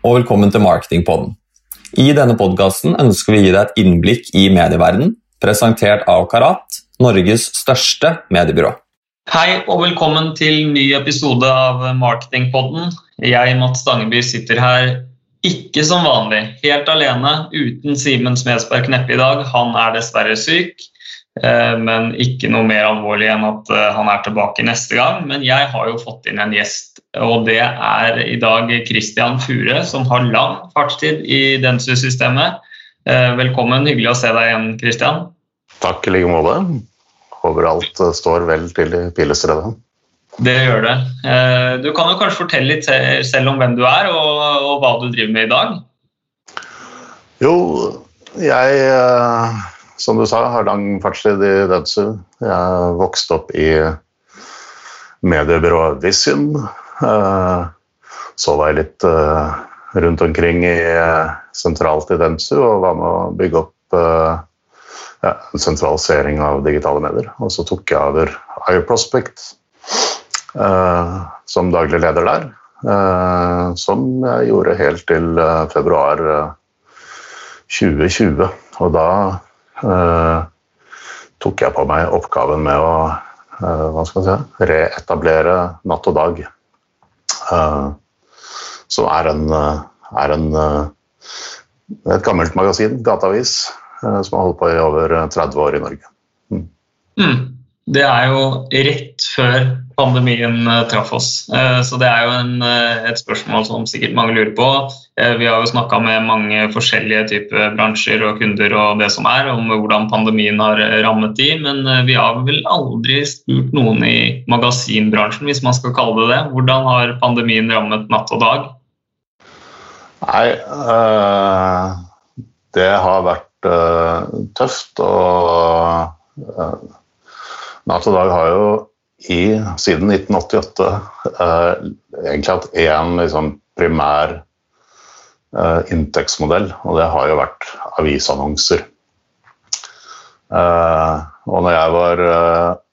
Og velkommen til Marketingpodden. I denne podkasten ønsker vi å gi deg et innblikk i medieverdenen, presentert av Karat, Norges største mediebyrå. Hei og velkommen til ny episode av Marketingpodden. Jeg, Mats Stangeby, sitter her ikke som vanlig, helt alene, uten Simen Smedsberg Kneppe i dag. Han er dessverre syk, men ikke noe mer alvorlig enn at eh, han er tilbake neste gang. Men jeg har jo fått inn en gjest, og det er i dag Christian Fure, som har lang fartstid i Dentsu-systemet. Eh, velkommen, hyggelig å se deg igjen, Christian. Takk i like måte. Håper alt står vel til i Pilestredet. Det gjør det. Eh, du kan jo kanskje fortelle litt selv om hvem du er, og, hva du driver med i dag? Jo, jeg, eh, som du sa, har lang fartstid i Dentsu. Jeg vokste opp i mediebyrået Vision. Eh, så var jeg litt rundt omkring i, sentralt i Dentsu og var med å bygge opp ja, en sentralisering av digitale medier. Og så tok jeg over iProspect Eh, som daglig leder der. Eh, som jeg gjorde helt til eh, februar 2020. Og da tok jeg på meg oppgaven med å hva skal si, reetablere Natt og Dag. som er, en, er en, et gammelt magasin, gateavis, som har holdt på i over 30 år i Norge. Mm. Mm. Det er jo rett før pandemien eh, traff oss. Eh, så det er jo en, eh, et spørsmål som sikkert mange lurer på. Vi har jo snakka med mange forskjellige typer bransjer og kunder og det som er, om hvordan pandemien har rammet de, men vi har vel aldri spurt noen i magasinbransjen, hvis man skal kalle det det. Hvordan har pandemien rammet natt og dag? Nei, øh, det har vært øh, tøft. og øh, Natt og Dag har jo i, siden 1988 eh, egentlig hatt én liksom, primær eh, inntektsmodell, og det har jo vært avisannonser. Eh, og når jeg var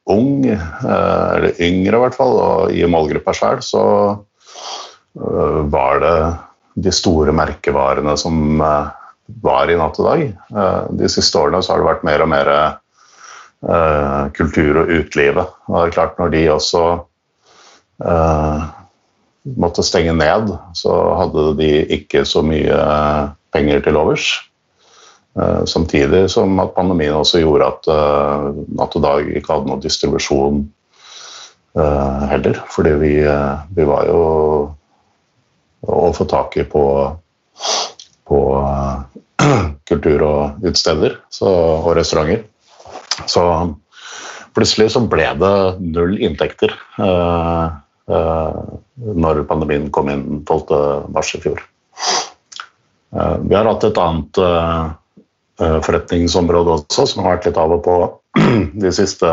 ung, eller yngre i hvert fall, og i målgruppa sjøl, så var det de store merkevarene som var i Natt og Dag. de siste årene så har det vært mer og mer kultur og utelivet. Og det er klart når de også eh, måtte stenge ned, så hadde de ikke så mye penger til overs. Eh, samtidig som at pandemien også gjorde at eh, Natt og Dag ikke hadde noe distribusjon eh, heller. Fordi vi, uh, vi, var jo å få tak i på, på kultur- og utesteder og restauranter. Så plutselig så ble det null inntekter eh, eh, når pandemien kom inn 12.3 i fjor. Eh, vi har hatt et annet forretningsområde også, som har vært litt av og på de siste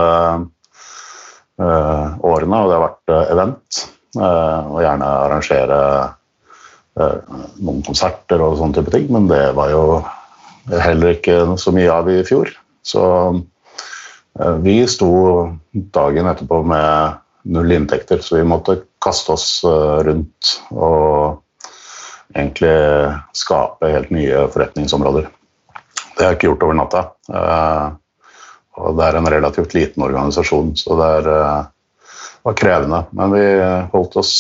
årene, og det har vært event. og gjerne arrangere noen konserter og sånne type ting, men det var jo heller ikke så mye av i fjor. Så Eh, vi sto dagen etterpå med null inntekter, så vi måtte kaste oss eh, rundt og egentlig skape helt nye forretningsområder. Det har jeg ikke gjort over natta. Eh, og det er en relativt liten organisasjon, så det er, var krevende. Men vi holdt oss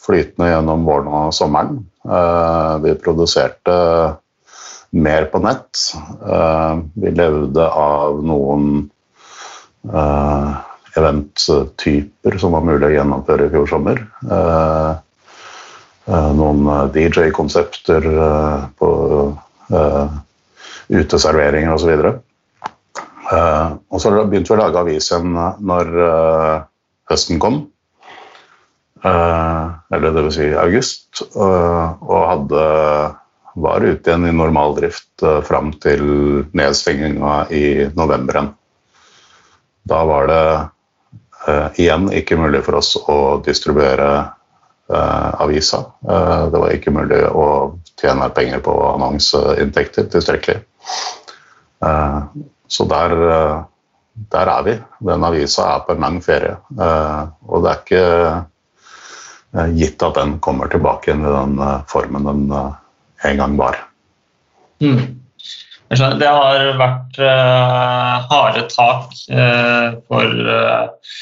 flytende gjennom våren og sommeren. Vi produserte mer på nett. Vi levde av noen eventtyper som var mulig å gjennomføre i fjor sommer. Uh, uh, noen DJ-konsepter på uteserveringer osv. Og så begynte vi å lage avis igjen når høsten kom. eller vil si august. og hadde var ute igjen i normaldrift fram til nedstenginga i november igjen. Da var det uh, igjen ikke mulig for oss å distribuere uh, avisa. Uh, det var ikke mulig å tjene penger på annonseinntekter tilstrekkelig. så der, der, er vi. Den avisa er på en lang ferie. og det er ikke gitt at den kommer tilbake igjen i den formen den en gang var. Mm. Det har vært uh, harde tak uh, for, uh,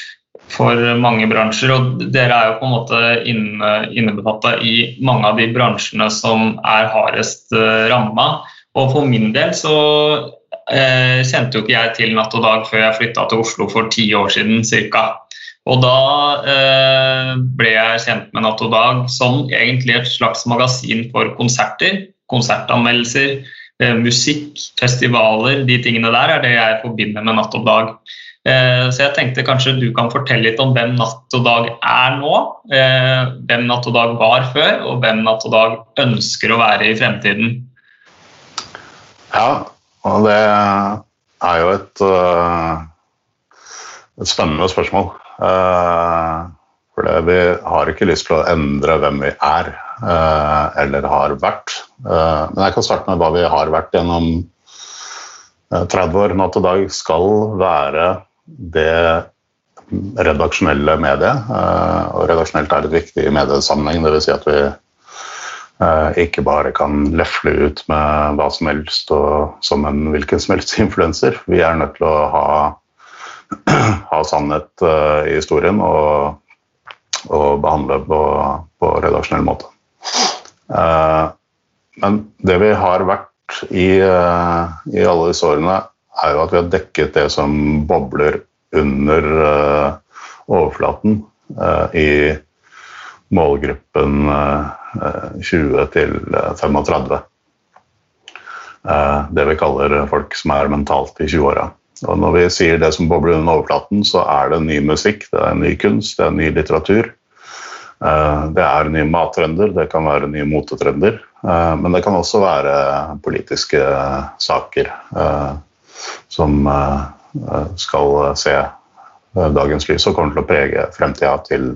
for, mange bransjer. Og dere er jo på en måte inne, innebefatta i mange av de bransjene som er hardest uh, ramma. Og for min del så kjente jo ikke jeg til Natt og Dag før jeg flytta til Oslo for ti år siden ca. Og da ble jeg kjent med Natt og Dag som egentlig et slags magasin for konserter, konsertanmeldelser musikk, festivaler, de tingene der er det jeg forbinder med Natt og Dag. Eh, så jeg tenkte kanskje du kan fortelle litt om hvem Natt og Dag er nå. Eh, hvem Natt og Dag var før, og hvem Natt og Dag ønsker å være i fremtiden. Ja, og det er jo et, et spennende spørsmål. For vi har ikke lyst til å endre hvem vi er eller har vært. Eh, men jeg kan starte med hva vi har vært gjennom 30 eh, år. Natt og dag skal være det redaksjonelle mediet. Eh, og redaksjonelt er et viktig mediesammenheng. Dvs. Si at vi ikke bare kan løfle ut med hva som helst og som en hvilken som helst influenser. Vi er nødt til å ha, ha sannhet i historien og, og behandle på, på redaksjonell måte. Men det vi har vært i, eh, i, alle disse årene, er jo at vi har dekket det som bobler under uh, overflaten i målgruppen uh, 20 til 35. det vi kaller folk som er mentalt i 20-åra. Og når vi sier det som bobler under overflaten, så er det ny musikk, det er ny kunst, det er ny litteratur. Det er nye mattrender, det kan være nye motetrender. Eh, men det kan også være politiske saker eh, som eh, skal se dagens lys og kommer til å prege fremtida til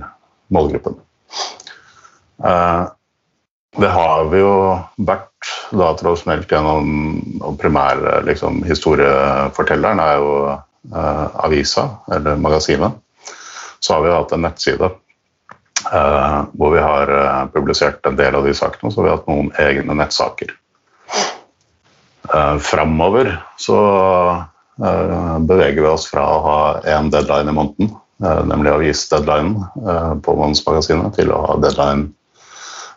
målgruppen. Det har vi jo vært da tradisjonelt gjennom primær liksom, Historiefortelleren er jo avisa, eller magasinet. Så har vi hatt en nettside hvor vi har uh, publisert en del av de sakene, så har vi hatt noen egne nettsaker. Uh, Framover så beveger vi oss fra å ha én deadline i måneden, nemlig avisdeadlinen på Månedsmagasinet, til å ha deadline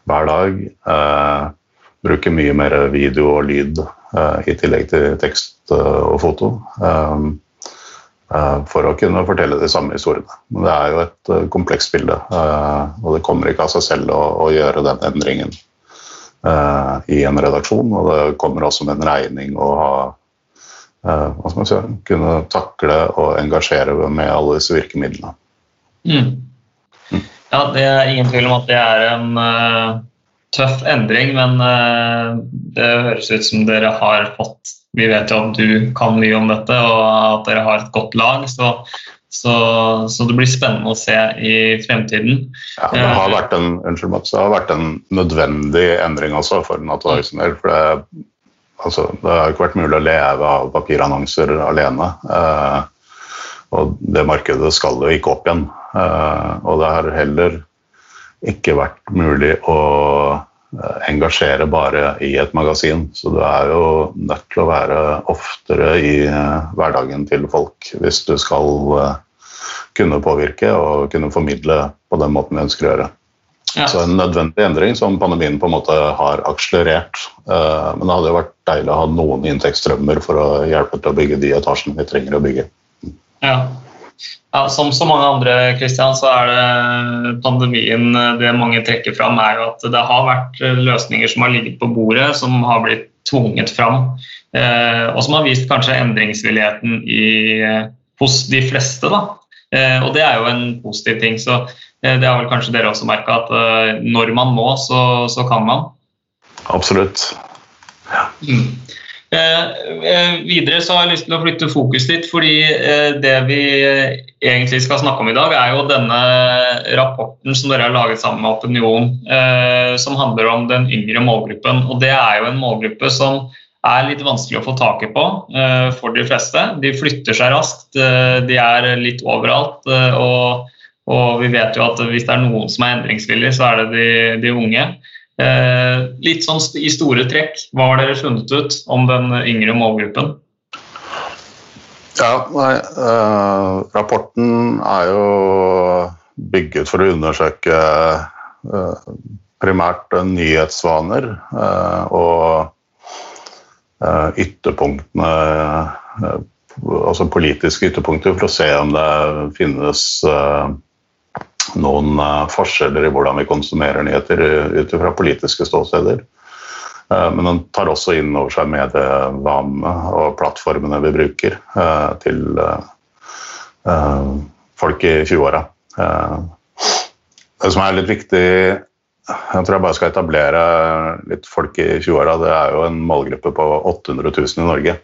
hver dag. bruke mye mer video og lyd i tillegg til tekst og foto. Eh, for å kunne fortelle de samme historiene. Men det er jo et eh, komplekst bilde, eh, og det kommer ikke av seg selv å, å gjøre den endringen i en redaksjon. Og det kommer også med en regning å ha hva skal man si, kunne takle og engasjere med alle disse virkemidlene. Mm. mm. Ja, det er ingen tvil om at det er en uh, tøff endring, men uh, det høres ut som dere har fått vi vet jo at du kan mye om dette, og at dere har et godt lag. Så, så, så det blir spennende å se i fremtiden. Ja, det har vært en, unnskyld, Mats, det har vært en nødvendig endring også for Naturalism. For det, altså, det har ikke vært mulig å leve av papirannonser alene. Eh, og det markedet skal jo ikke opp igjen. Eh, og det har heller ikke vært mulig å engasjere bare i et magasin. Så du er jo nødt til å være oftere i eh, hverdagen til folk hvis du skal eh, kunne påvirke og kunne formidle på den måten vi ønsker å gjøre. Ja. Så en nødvendig endring som pandemien på en måte har akselerert. Men det hadde jo vært deilig å ha noen inntektsstrømmer for å hjelpe til å bygge de etasjene vi trenger å bygge. Ja, ja, som så mange andre Christian, så er det pandemien det mange trekker fram, er jo at det har vært løsninger som har ligget på bordet, som har blitt tvunget fram. Eh, og som har vist kanskje endringsvilligheten i, hos de fleste. Da. Eh, og det er jo en positiv ting. Så eh, det har vel kanskje dere også merka, at eh, når man må, så, så kan man. Absolutt. Ja. Mm. Eh, eh, videre så har jeg lyst til å flytte fokus litt, fordi eh, det vi egentlig skal snakke om i dag, er jo denne rapporten som dere har laget sammen med Opinion, som handler om den yngre målgruppen. Og det er jo en målgruppe som er litt vanskelig å få taket på for de fleste. De flytter seg raskt, de er litt overalt. og Og vi vet jo at hvis det er noen som er endringsvillig, så er det de, de unge. Eh, litt sånn i store trekk, hva har dere funnet ut om den yngre målgruppen? Ja, nei, eh, Rapporten er jo bygget for å undersøke eh, primært nyhetsvaner eh, og ytterpunktene Altså politiske ytterpunkter for å se om det finnes noen forskjeller i hvordan vi konsumerer nyheter ut fra politiske ståsteder. Eh, men den tar også inn over seg medievanene og plattformene vi bruker eh, til eh, folk i 20-åra. Det som er litt viktig jeg tror jeg bare skal etablere litt folk i 20-åra. Det er jo en målgruppe på 800 000 i Norge.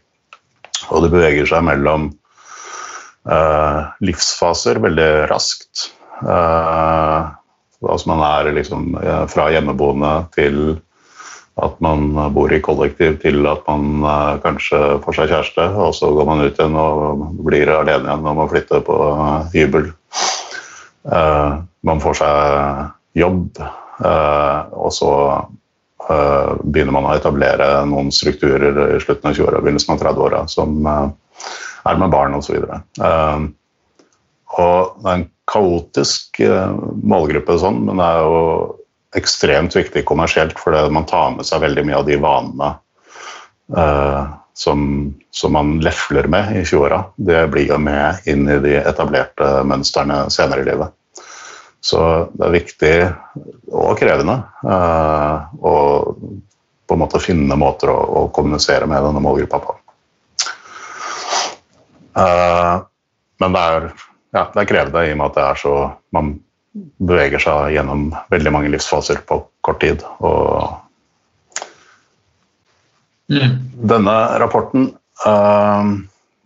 Og det beveger seg mellom livsfaser veldig raskt. Uh, altså man er liksom fra hjemmeboende til at man bor i kollektiv til at man uh, kanskje får seg kjæreste, og så går man ut igjen og blir alene igjen når man flytter på hybel. Man får seg jobb, og så begynner man å etablere noen strukturer i slutten av 20-åra, begynnelsen av 30-åra, som er med barn osv. Uh, og det er en kaotisk målgruppe sånn, men det er jo ekstremt viktig kommersielt, fordi man tar med seg veldig mye av de vanene eh, som, som, man lefler med i 20-åra. Det blir jo med inn i de etablerte mønstrene senere i livet. Så det er viktig og krevende eh, å på en måte finne måter å, å kommunisere med denne målgruppa på. Eh, men det er, ja, det er krevende i og med at det er så man beveger seg gjennom veldig mange livsfaser på kort tid. Og mm. denne rapporten, uh,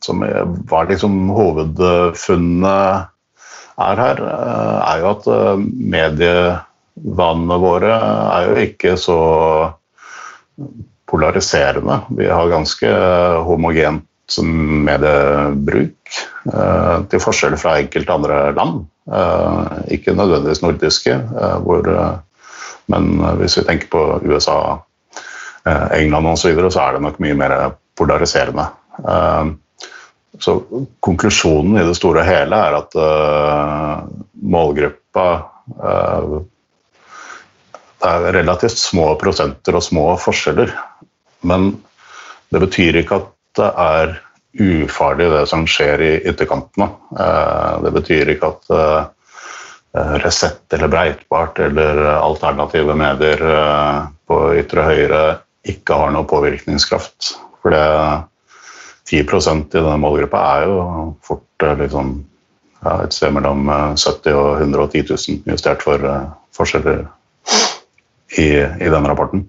som var liksom hovedfunnet er her, uh, er jo at uh, medievanene våre er jo ikke så polariserende. Vi har ganske homogent mediebruk, til forskjell fra enkelte andre land. Eh, ikke nødvendigvis nordiske, eh, hvor, eh, men hvis vi tenker på USA, England osv., så, videre, så er det nok mye mer polariserende. Så konklusjonen i det store og hele er at målgruppa Det er relativt små prosenter og små forskjeller. Men det betyr ikke at det er ufarlig, det som skjer i ytterkantene. Eh, det betyr ikke at eh, Resett eller Breitbart eller alternative medier eh, på ytre høyre ikke har noe påvirkningskraft. For det 10% i denne målgruppa er jo fort liksom, ja, et sted mellom 70 og 110 000, justert for forskjeller i, i denne rapporten.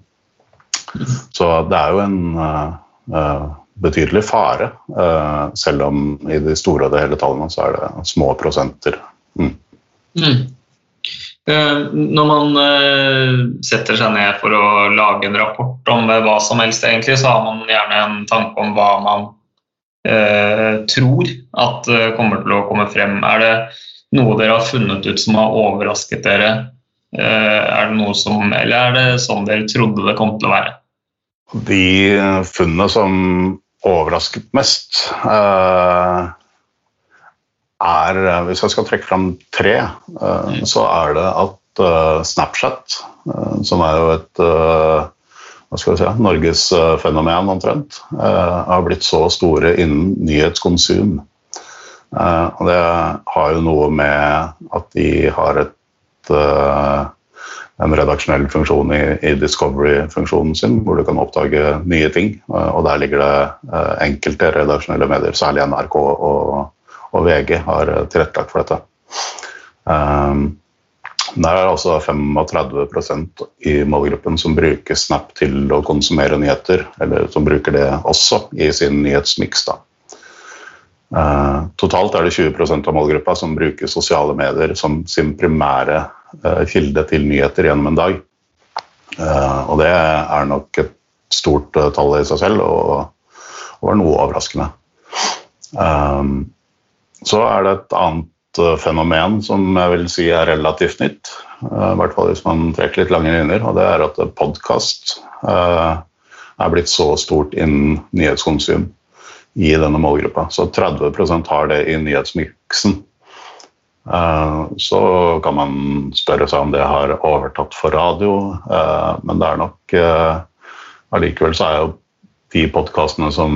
Så det er jo en uh, betydelig fare. Eh, selv om i de store og det hele tallene så er det små prosenter. Mm. Mm. Eh, når man eh, setter seg ned for å lage en rapport om hva som helst, egentlig, så har man gjerne en tanke om hva man eh, tror at kommer til å komme frem. Er det noe dere har funnet ut som har overrasket dere? Eh, er det noe som, eller er det sånn dere trodde det kom til å være? De funnene som overrasket mest, eh, er Hvis jeg skal trekke fram tre, eh, mm. så er det at eh, Snapchat, som er jo et hva skal vi si, Norges fenomen omtrent, har blitt så store innen nyhetskonsum. Og det har jo noe med at de har et en redaksjonell funksjon i, i Discovery-funksjonen sin, hvor du kan oppdage nye ting. Og der ligger det eh, enkelte redaksjonelle medier, særlig NRK og, og VG, har tilrettelagt for dette. Um, der er altså 35% i målgruppen som bruker Snap til å konsumere nyheter, eller som bruker det også i sin nyhetsmiks. Totalt er det 20% av målgruppa som bruker sosiale medier som sin primære kilde til nyheter gjennom en dag. Uh, og det er nok et stort tall i seg selv, og, og var noe overraskende. så er det et annet fenomen som jeg vil si er relativt nytt. I hvert fall hvis man trekker litt lange linjer. Og det er at podkast er blitt så stort innen nyhetskonsum i denne målgruppa. Så 30% har det i nyhetsmiksen. Så kan man spørre seg om det har overtatt for radio, men det er nok allikevel så er jo de podkastene som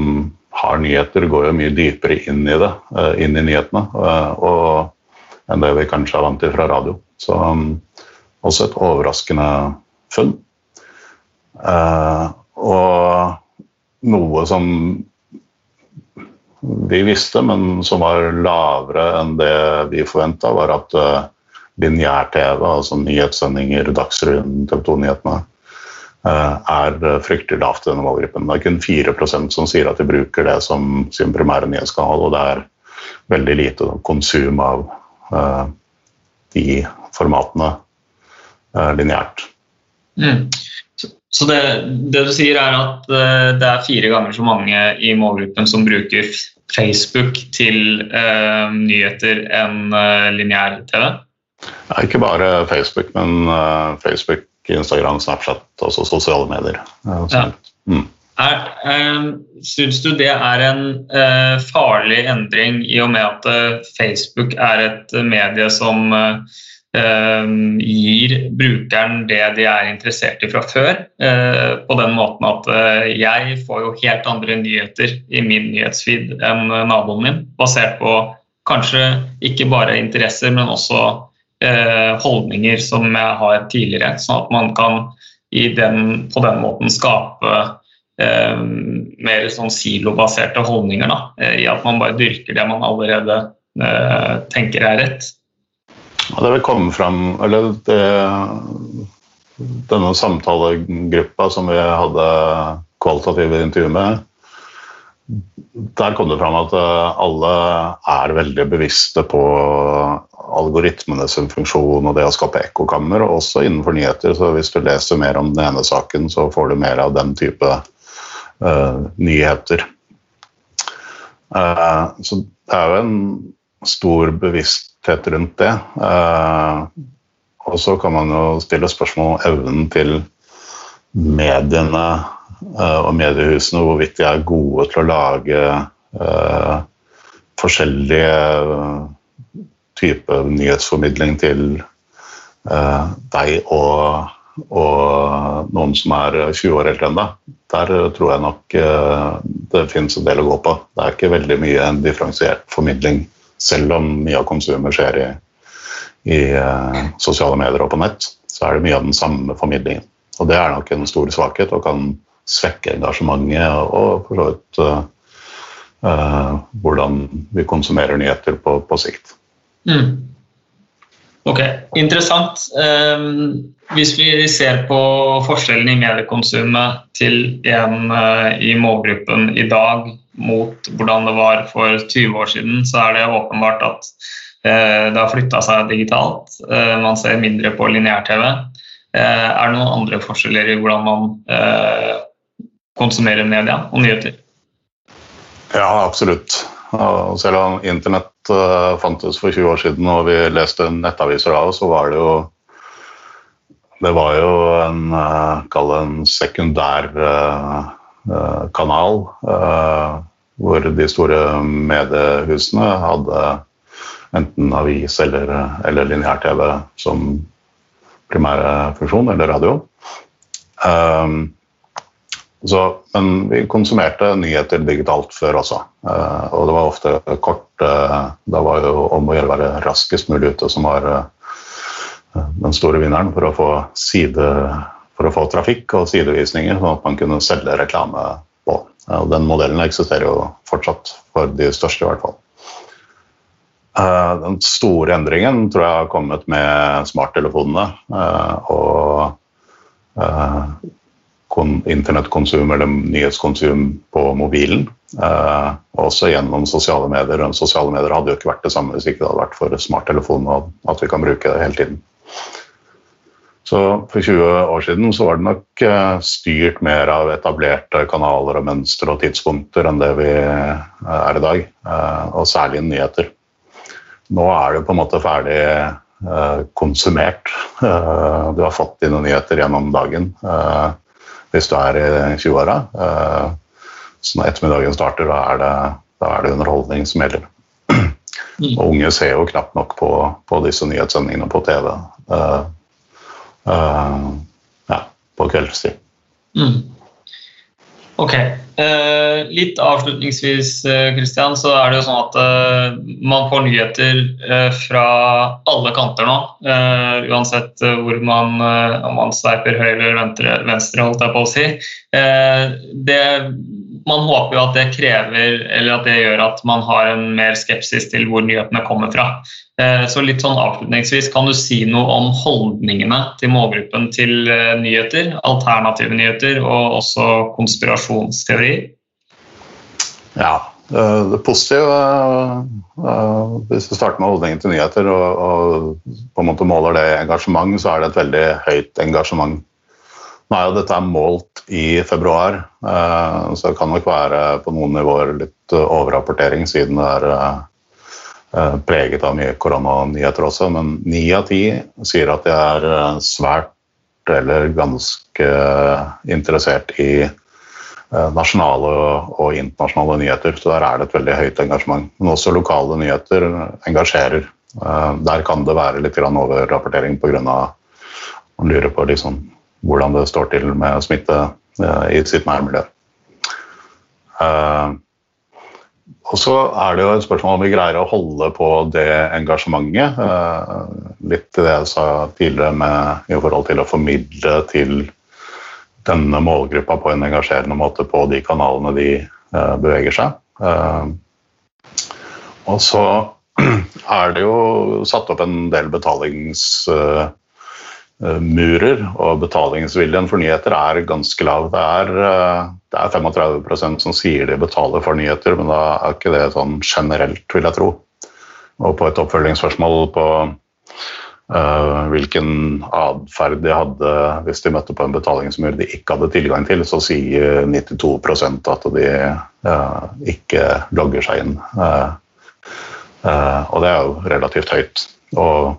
har nyheter, går jo mye dypere inn i det, eh, inn i nyhetene, eh, og, enn det vi kanskje er vant til fra radio. Så også et overraskende funn. Og noe som vi visste, men som var lavere enn det vi forventa, var at uh, lineær-TV, altså nyhetssendinger, Dagsrevyen, TV 2-nyhetene, Eh, er fryktelig lavt i denne målgruppen. Det er kun 4 som sier at de bruker det som sin primære nyhetskanal, og det er veldig lite konsum av de formatene lineært. Mm. Så det, det, du sier, er at det er fire ganger så mange i målgruppen som bruker Facebook til uh, nyheter enn uh, lineær-TV? Ja, ikke bare Facebook, men Facebook Instagram, Snapchat, altså sosiale medier. Ja. Mm. Eh, Syns du det er en eh, farlig endring i og med at eh, Facebook er et medie som eh, gir brukeren det de er interessert i fra før? Eh, på den måten at eh, jeg får jo helt andre nyheter i min nyhetsfeed enn naboen min, basert på kanskje ikke bare interesser, men også Eh, holdninger som jeg har tidligere, sånn at man kan den, på den måten skape eh, mer sånn silobaserte holdninger. Da, eh, I at man bare dyrker det man allerede eh, tenker er rett. Ja, det vil komme fram Eller det, denne samtalegruppa som vi hadde kvalitative intervju med, der kom det fram at alle er veldig bevisste på algoritmene sin funksjon og det å skape ekkokammer, og også innenfor nyheter. Så hvis du leser mer om den ene saken, så får du mer av den type uh, nyheter. Uh, så det er jo en stor bevissthet rundt det. Uh, og så kan man jo stille spørsmål om evnen til mediene og mediehusene, hvorvidt de er gode til å lage forskjellige type nyhetsformidling til deg og, og, noen som er 20 år eldre enn deg. Der tror jeg nok det finnes en del å gå på. Det er ikke veldig mye en differensiert formidling, selv om mye av konsumet skjer i, i uh, sosiale medier og på nett. Så er det mye av den samme formidlingen. Og det er nok en stor svakhet og kan svekke engasjementet og for så vidt uh, hvordan vi konsumerer nyheter på, på sikt. Mm. Ok, interessant. Um, hvis vi ser på forskjellen i mediekonsumet til en uh, i målgruppen i dag mot hvordan det var for 20 år siden, så er det åpenbart at uh, det har flytta seg digitalt. Uh, man ser mindre på lineær-TV. er det noen andre forskjeller i hvordan man konsumerer media og nyheter? Ja, absolutt. Og selv om internett fantes for 20 år siden og vi leste nettaviser da, så var det jo Det var jo en, en sekundær kanal hvor de store mediehusene hadde enten avis eller, eller lineær-TV som primære funksjon, eller radio. Um, så, men vi konsumerte nyheter digitalt før også. Og det var ofte kort Da var jo om å gjøre å være raskest mulig ute som var den store vinneren for å få side for å få trafikk og sidevisninger, sånn at man kunne selge reklame på. og den modellen eksisterer jo fortsatt, for de største i hvert fall. Den store endringen tror jeg har kommet med smarttelefonene. og internettkonsum eller nyhetskonsum på mobilen. Eh, også gjennom sosiale medier. Sosiale medier hadde jo ikke vært det samme hvis ikke det hadde vært for smarttelefonene og at vi kan bruke det hele tiden. Så For 20 år siden så var det nok eh, styrt mer av etablerte kanaler og mønstre og tidspunkter enn det vi eh, er i dag. Eh, og særlig nyheter. nå er det på en måte ferdig konsumert. Du har fått dine nyheter gjennom dagen hvis du er i 20-åra. så når ettermiddagen starter, da er det, da er det underholdning som gjelder. Mm. Og unge ser jo knapt nok på, på disse nyhetssendingene på TV ja, på kveldstid. Mm. Ok. Eh, litt avslutningsvis, Kristian, eh, så er det jo sånn at eh, man får nyheter eh, fra alle kanter nå. Eh, uansett eh, hvor man, om man sveiper høyre eller venstre, venstre, holdt jeg på å si. det man håper jo at det krever, eller at det gjør at man har en mer skepsis til hvor nyhetene kommer fra. Eh, så litt sånn avslutningsvis, Kan du si noe om holdningene til målgruppen til eh, nyheter, alternative nyheter og også konspirasjonsteorier? Ja, eh, det positive Hvis vi starter med holdningen til nyheter og, og på en måte måler det engasjement, så er det et veldig høyt engasjement nå er jo dette målt i februar, eh, så det kan nok være på noen nivåer litt overrapportering siden det er eh, preget av mye koronanyheter også. Men ni av ti sier at de er eh, svært eller ganske interessert i nasjonale og internasjonale nyheter. Så der er det et veldig høyt engasjement. Men også lokale nyheter engasjerer. Der kan det være litt overrapportering pga. man lurer på liksom hvordan det står til med smitte eh, i sitt nærmiljø. Eh, og så er det jo et spørsmål om vi greier å holde på det engasjementet. Eh, litt til det jeg sa tidligere med, i forhold til å formidle til denne målgruppa på en engasjerende måte på de kanalene de beveger seg. Og så er det jo satt opp en del betalings murer, og betalingsviljen for nyheter er ganske lav. Det er, eh, det er 35% som sier de betaler for nyheter, men da er ikke det sånn generelt, vil jeg tro. Og på et oppfølgingsspørsmål på uh, hvilken atferd de hadde hvis de møtte på en betalingsmur de ikke hadde tilgang til, så sier 92% at de uh, ikke logger seg inn. Uh, og det er jo relativt høyt. Og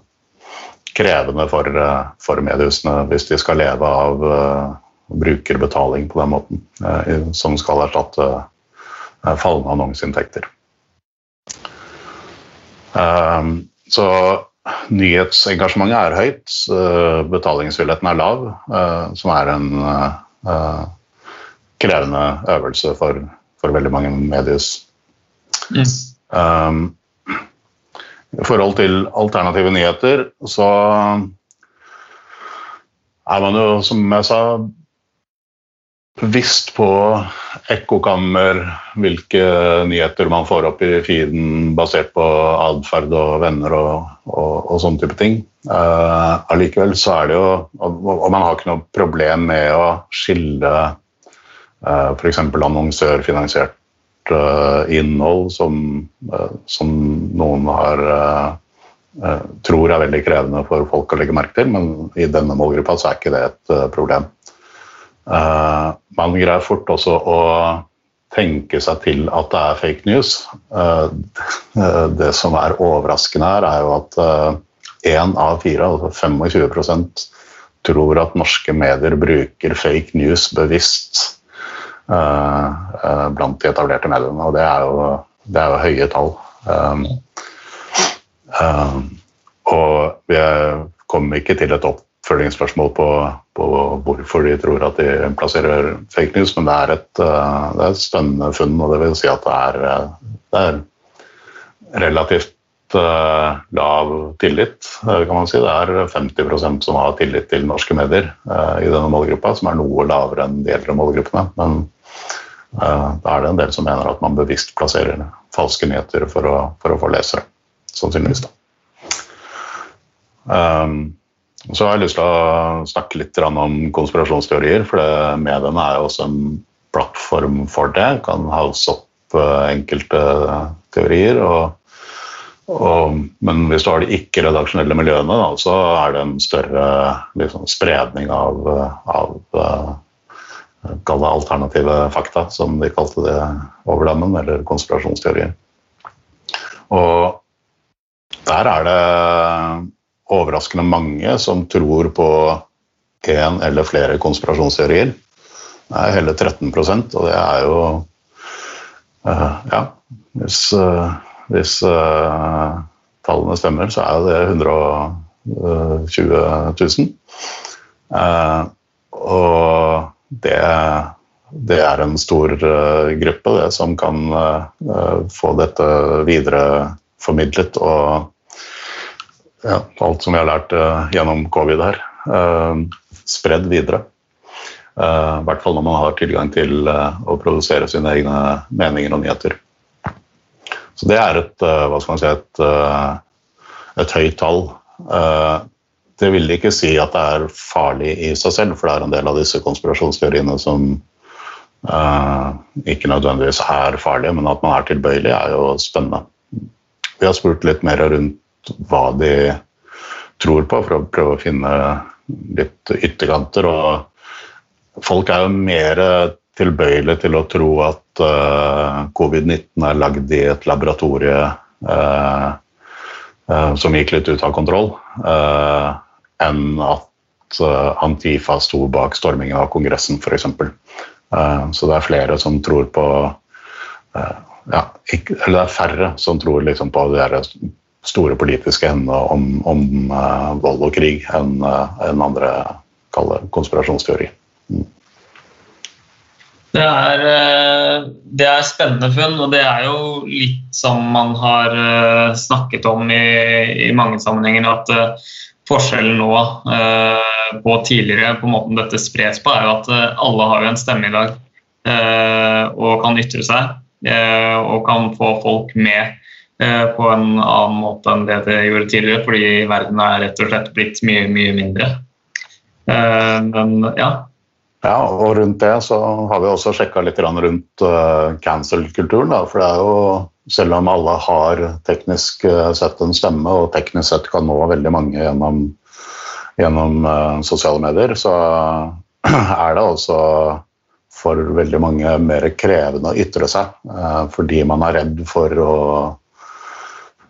krevende for, eh, for mediehusene hvis de skal leve av uh, brukerbetaling på den måten, uh, som skal erstatte fallende annonseinntekter. så nyhetsengasjementet er høyt, betalingsvilligheten er lav, som er en krevende øvelse for, for veldig mange mediehus. Yes. Um, i forhold til alternative nyheter så er man jo, som jeg sa, bevisst på ekkokammer, hvilke nyheter man får opp i feeden basert på atferd og venner og, og, og, sånne type ting. Uh, allikevel så er det jo Og man har ikke noe problem med å skille uh, f.eks. annonsørfinansiert innhold som, uh, som, noen har uh, tror er veldig krevende for folk å legge merke til, men i denne målgruppa så er ikke det et problem. man greier fort også å tenke seg til at det er fake news. det som er overraskende her, er jo at én av fire, altså 25% tror at norske medier bruker fake news bevisst Eh, eh, blant de etablerte mediene. Og det er jo, det er jo høye tall. Um, um, og vi kommer ikke til et oppfølgingsspørsmål på, på, hvorfor de tror at de plasserer fake news, men det er et, det er et spennende funn. og det vil si at det er, det er relativt lav tillit, kan man si. Det er 50% som har tillit til norske medier i denne målgruppa, som er noe lavere enn de eldre målgruppene. Men da er det en del som mener at man bevisst plasserer falske nyheter for å, for å få lesere. Sannsynligvis, da. Um, så har jeg lyst til å snakke litt om konspirasjonsteorier, for mediene er jo også en plattform for det. Kan house opp enkelte teorier. og og, men hvis du har de ikke-redaksjonelle miljøene, da, så er det en større liksom, spredning av, av uh, alternative fakta, som de kalte det over dammen, eller konspirasjonsteorier. Og der er det overraskende mange som tror på én eller flere konspirasjonsteorier. Det er hele 13% og det er jo uh, Ja, hvis, uh, hvis uh, tallene stemmer, så er det 120 000. og det, det, er en stor gruppe det, som kan få dette videreformidlet og ja, alt som vi har lært gjennom covid her spredd videre. I hvert fall når man har tilgang til å produsere sine egne meninger og nyheter. Så det er et, hva skal man si, et, et høyt tall. Det vil ikke si at det er farlig i seg selv, for det er en del av disse konspirasjonsteoriene som ikke nødvendigvis er farlige, men at man er tilbøyelig, er jo spennende. Vi har spurt litt mer rundt hva de tror på, for å prøve å finne litt ytterkanter. Og folk er jo mer tilbøyelige til å tro at uh, covid-19 er lagd i et laboratorie uh, uh, som gikk litt ut av kontroll, enn at Antifa sto bak stormingen av Kongressen, f.eks. Så det er flere som tror på ja, ikke, Eller det er færre som tror liksom på de store politiske hendene om, om vold og krig enn en andre kaller konspirasjonsteori. Mm. Det er, eh, det er, spennende funn, og det er jo litt som man har snakket om i, i mange sammenhenger, at forskjellen nå på tidligere på måten dette spres på, er jo at alle har jo en stemme i dag og kan ytre seg og kan få folk med Eh, på en annen måte enn det det gjorde tidligere, fordi verden er rett og slett blitt mye, mye mindre. Eh, men ja. Ja, og rundt det så har vi også sjekka litt rundt uh, cancel-kulturen. For det er jo, selv om alle har teknisk sett en stemme, og teknisk sett kan nå veldig mange gjennom, gjennom uh, sosiale medier, så er det også for veldig mange mer krevende å ytre seg. Fordi man er redd for å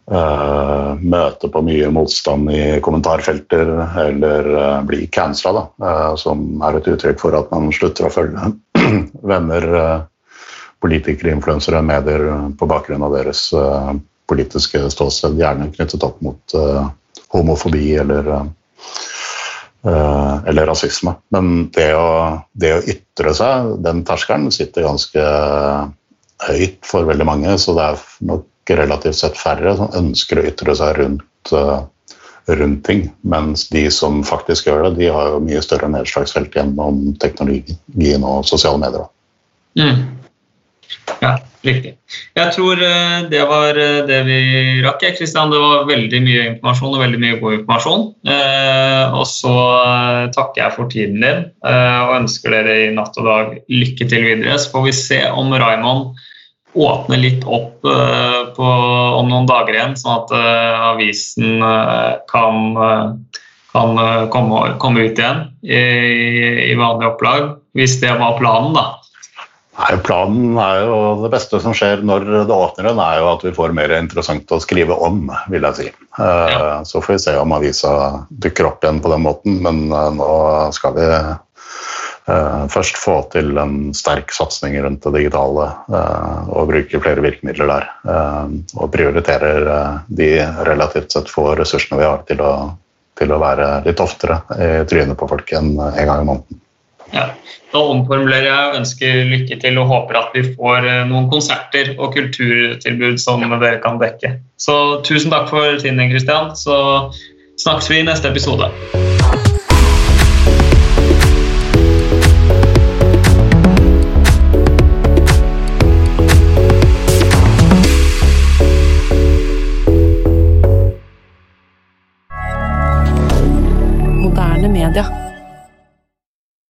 Uh, møte på mye motstand i kommentarfelter eller uh, bli cancela, uh, som er et uttrykk for at man slutter å følge venner, politikere, influensere, medier på bakgrunn av deres politiske ståsted, gjerne knyttet opp mot homofobi eller, eller rasisme. Men det å, det å ytre seg, den terskelen sitter ganske høyt for veldig mange, så det er nok relativt sett færre som ønsker å ytre seg rundt, uh, rundt ting. Mens de som faktisk gjør det, de har jo mye større nedslagsfelt gjennom teknologien og sosiale medier. Mm. Ja, riktig. Jeg tror uh, det var uh, det vi rakk. Kristian. Det var veldig mye informasjon og veldig mye god informasjon. og så takker jeg for tiden din og ønsker dere i natt og dag lykke til videre. Så får vi se om Raymond åpne litt opp uh, på, om noen dager igjen, sånn at uh, avisen uh, kan, kan komme, komme, ut igjen i, i, vanlig opplag. Hvis det var planen, da. Nei, Planen er jo det beste som skjer når det åpner igjen, er jo at vi får mer interessant å skrive om, vil jeg si. Ja. Så får vi se om avisa dukker opp igjen på den måten, men nå skal vi først få til en sterk satsing rundt det digitale uh, og bruke flere virkemidler der. Uh, og prioriterer de relativt sett få ressursene vi har til å, til å være litt oftere i trynet på folk enn en gang i måneden. Ja, Da omformulerer jeg ønsker lykke til og håper at vi får noen konserter og kulturtilbud som dere kan dekke. Så tusen takk for tiden Kristian. Så snakkes vi i neste episode.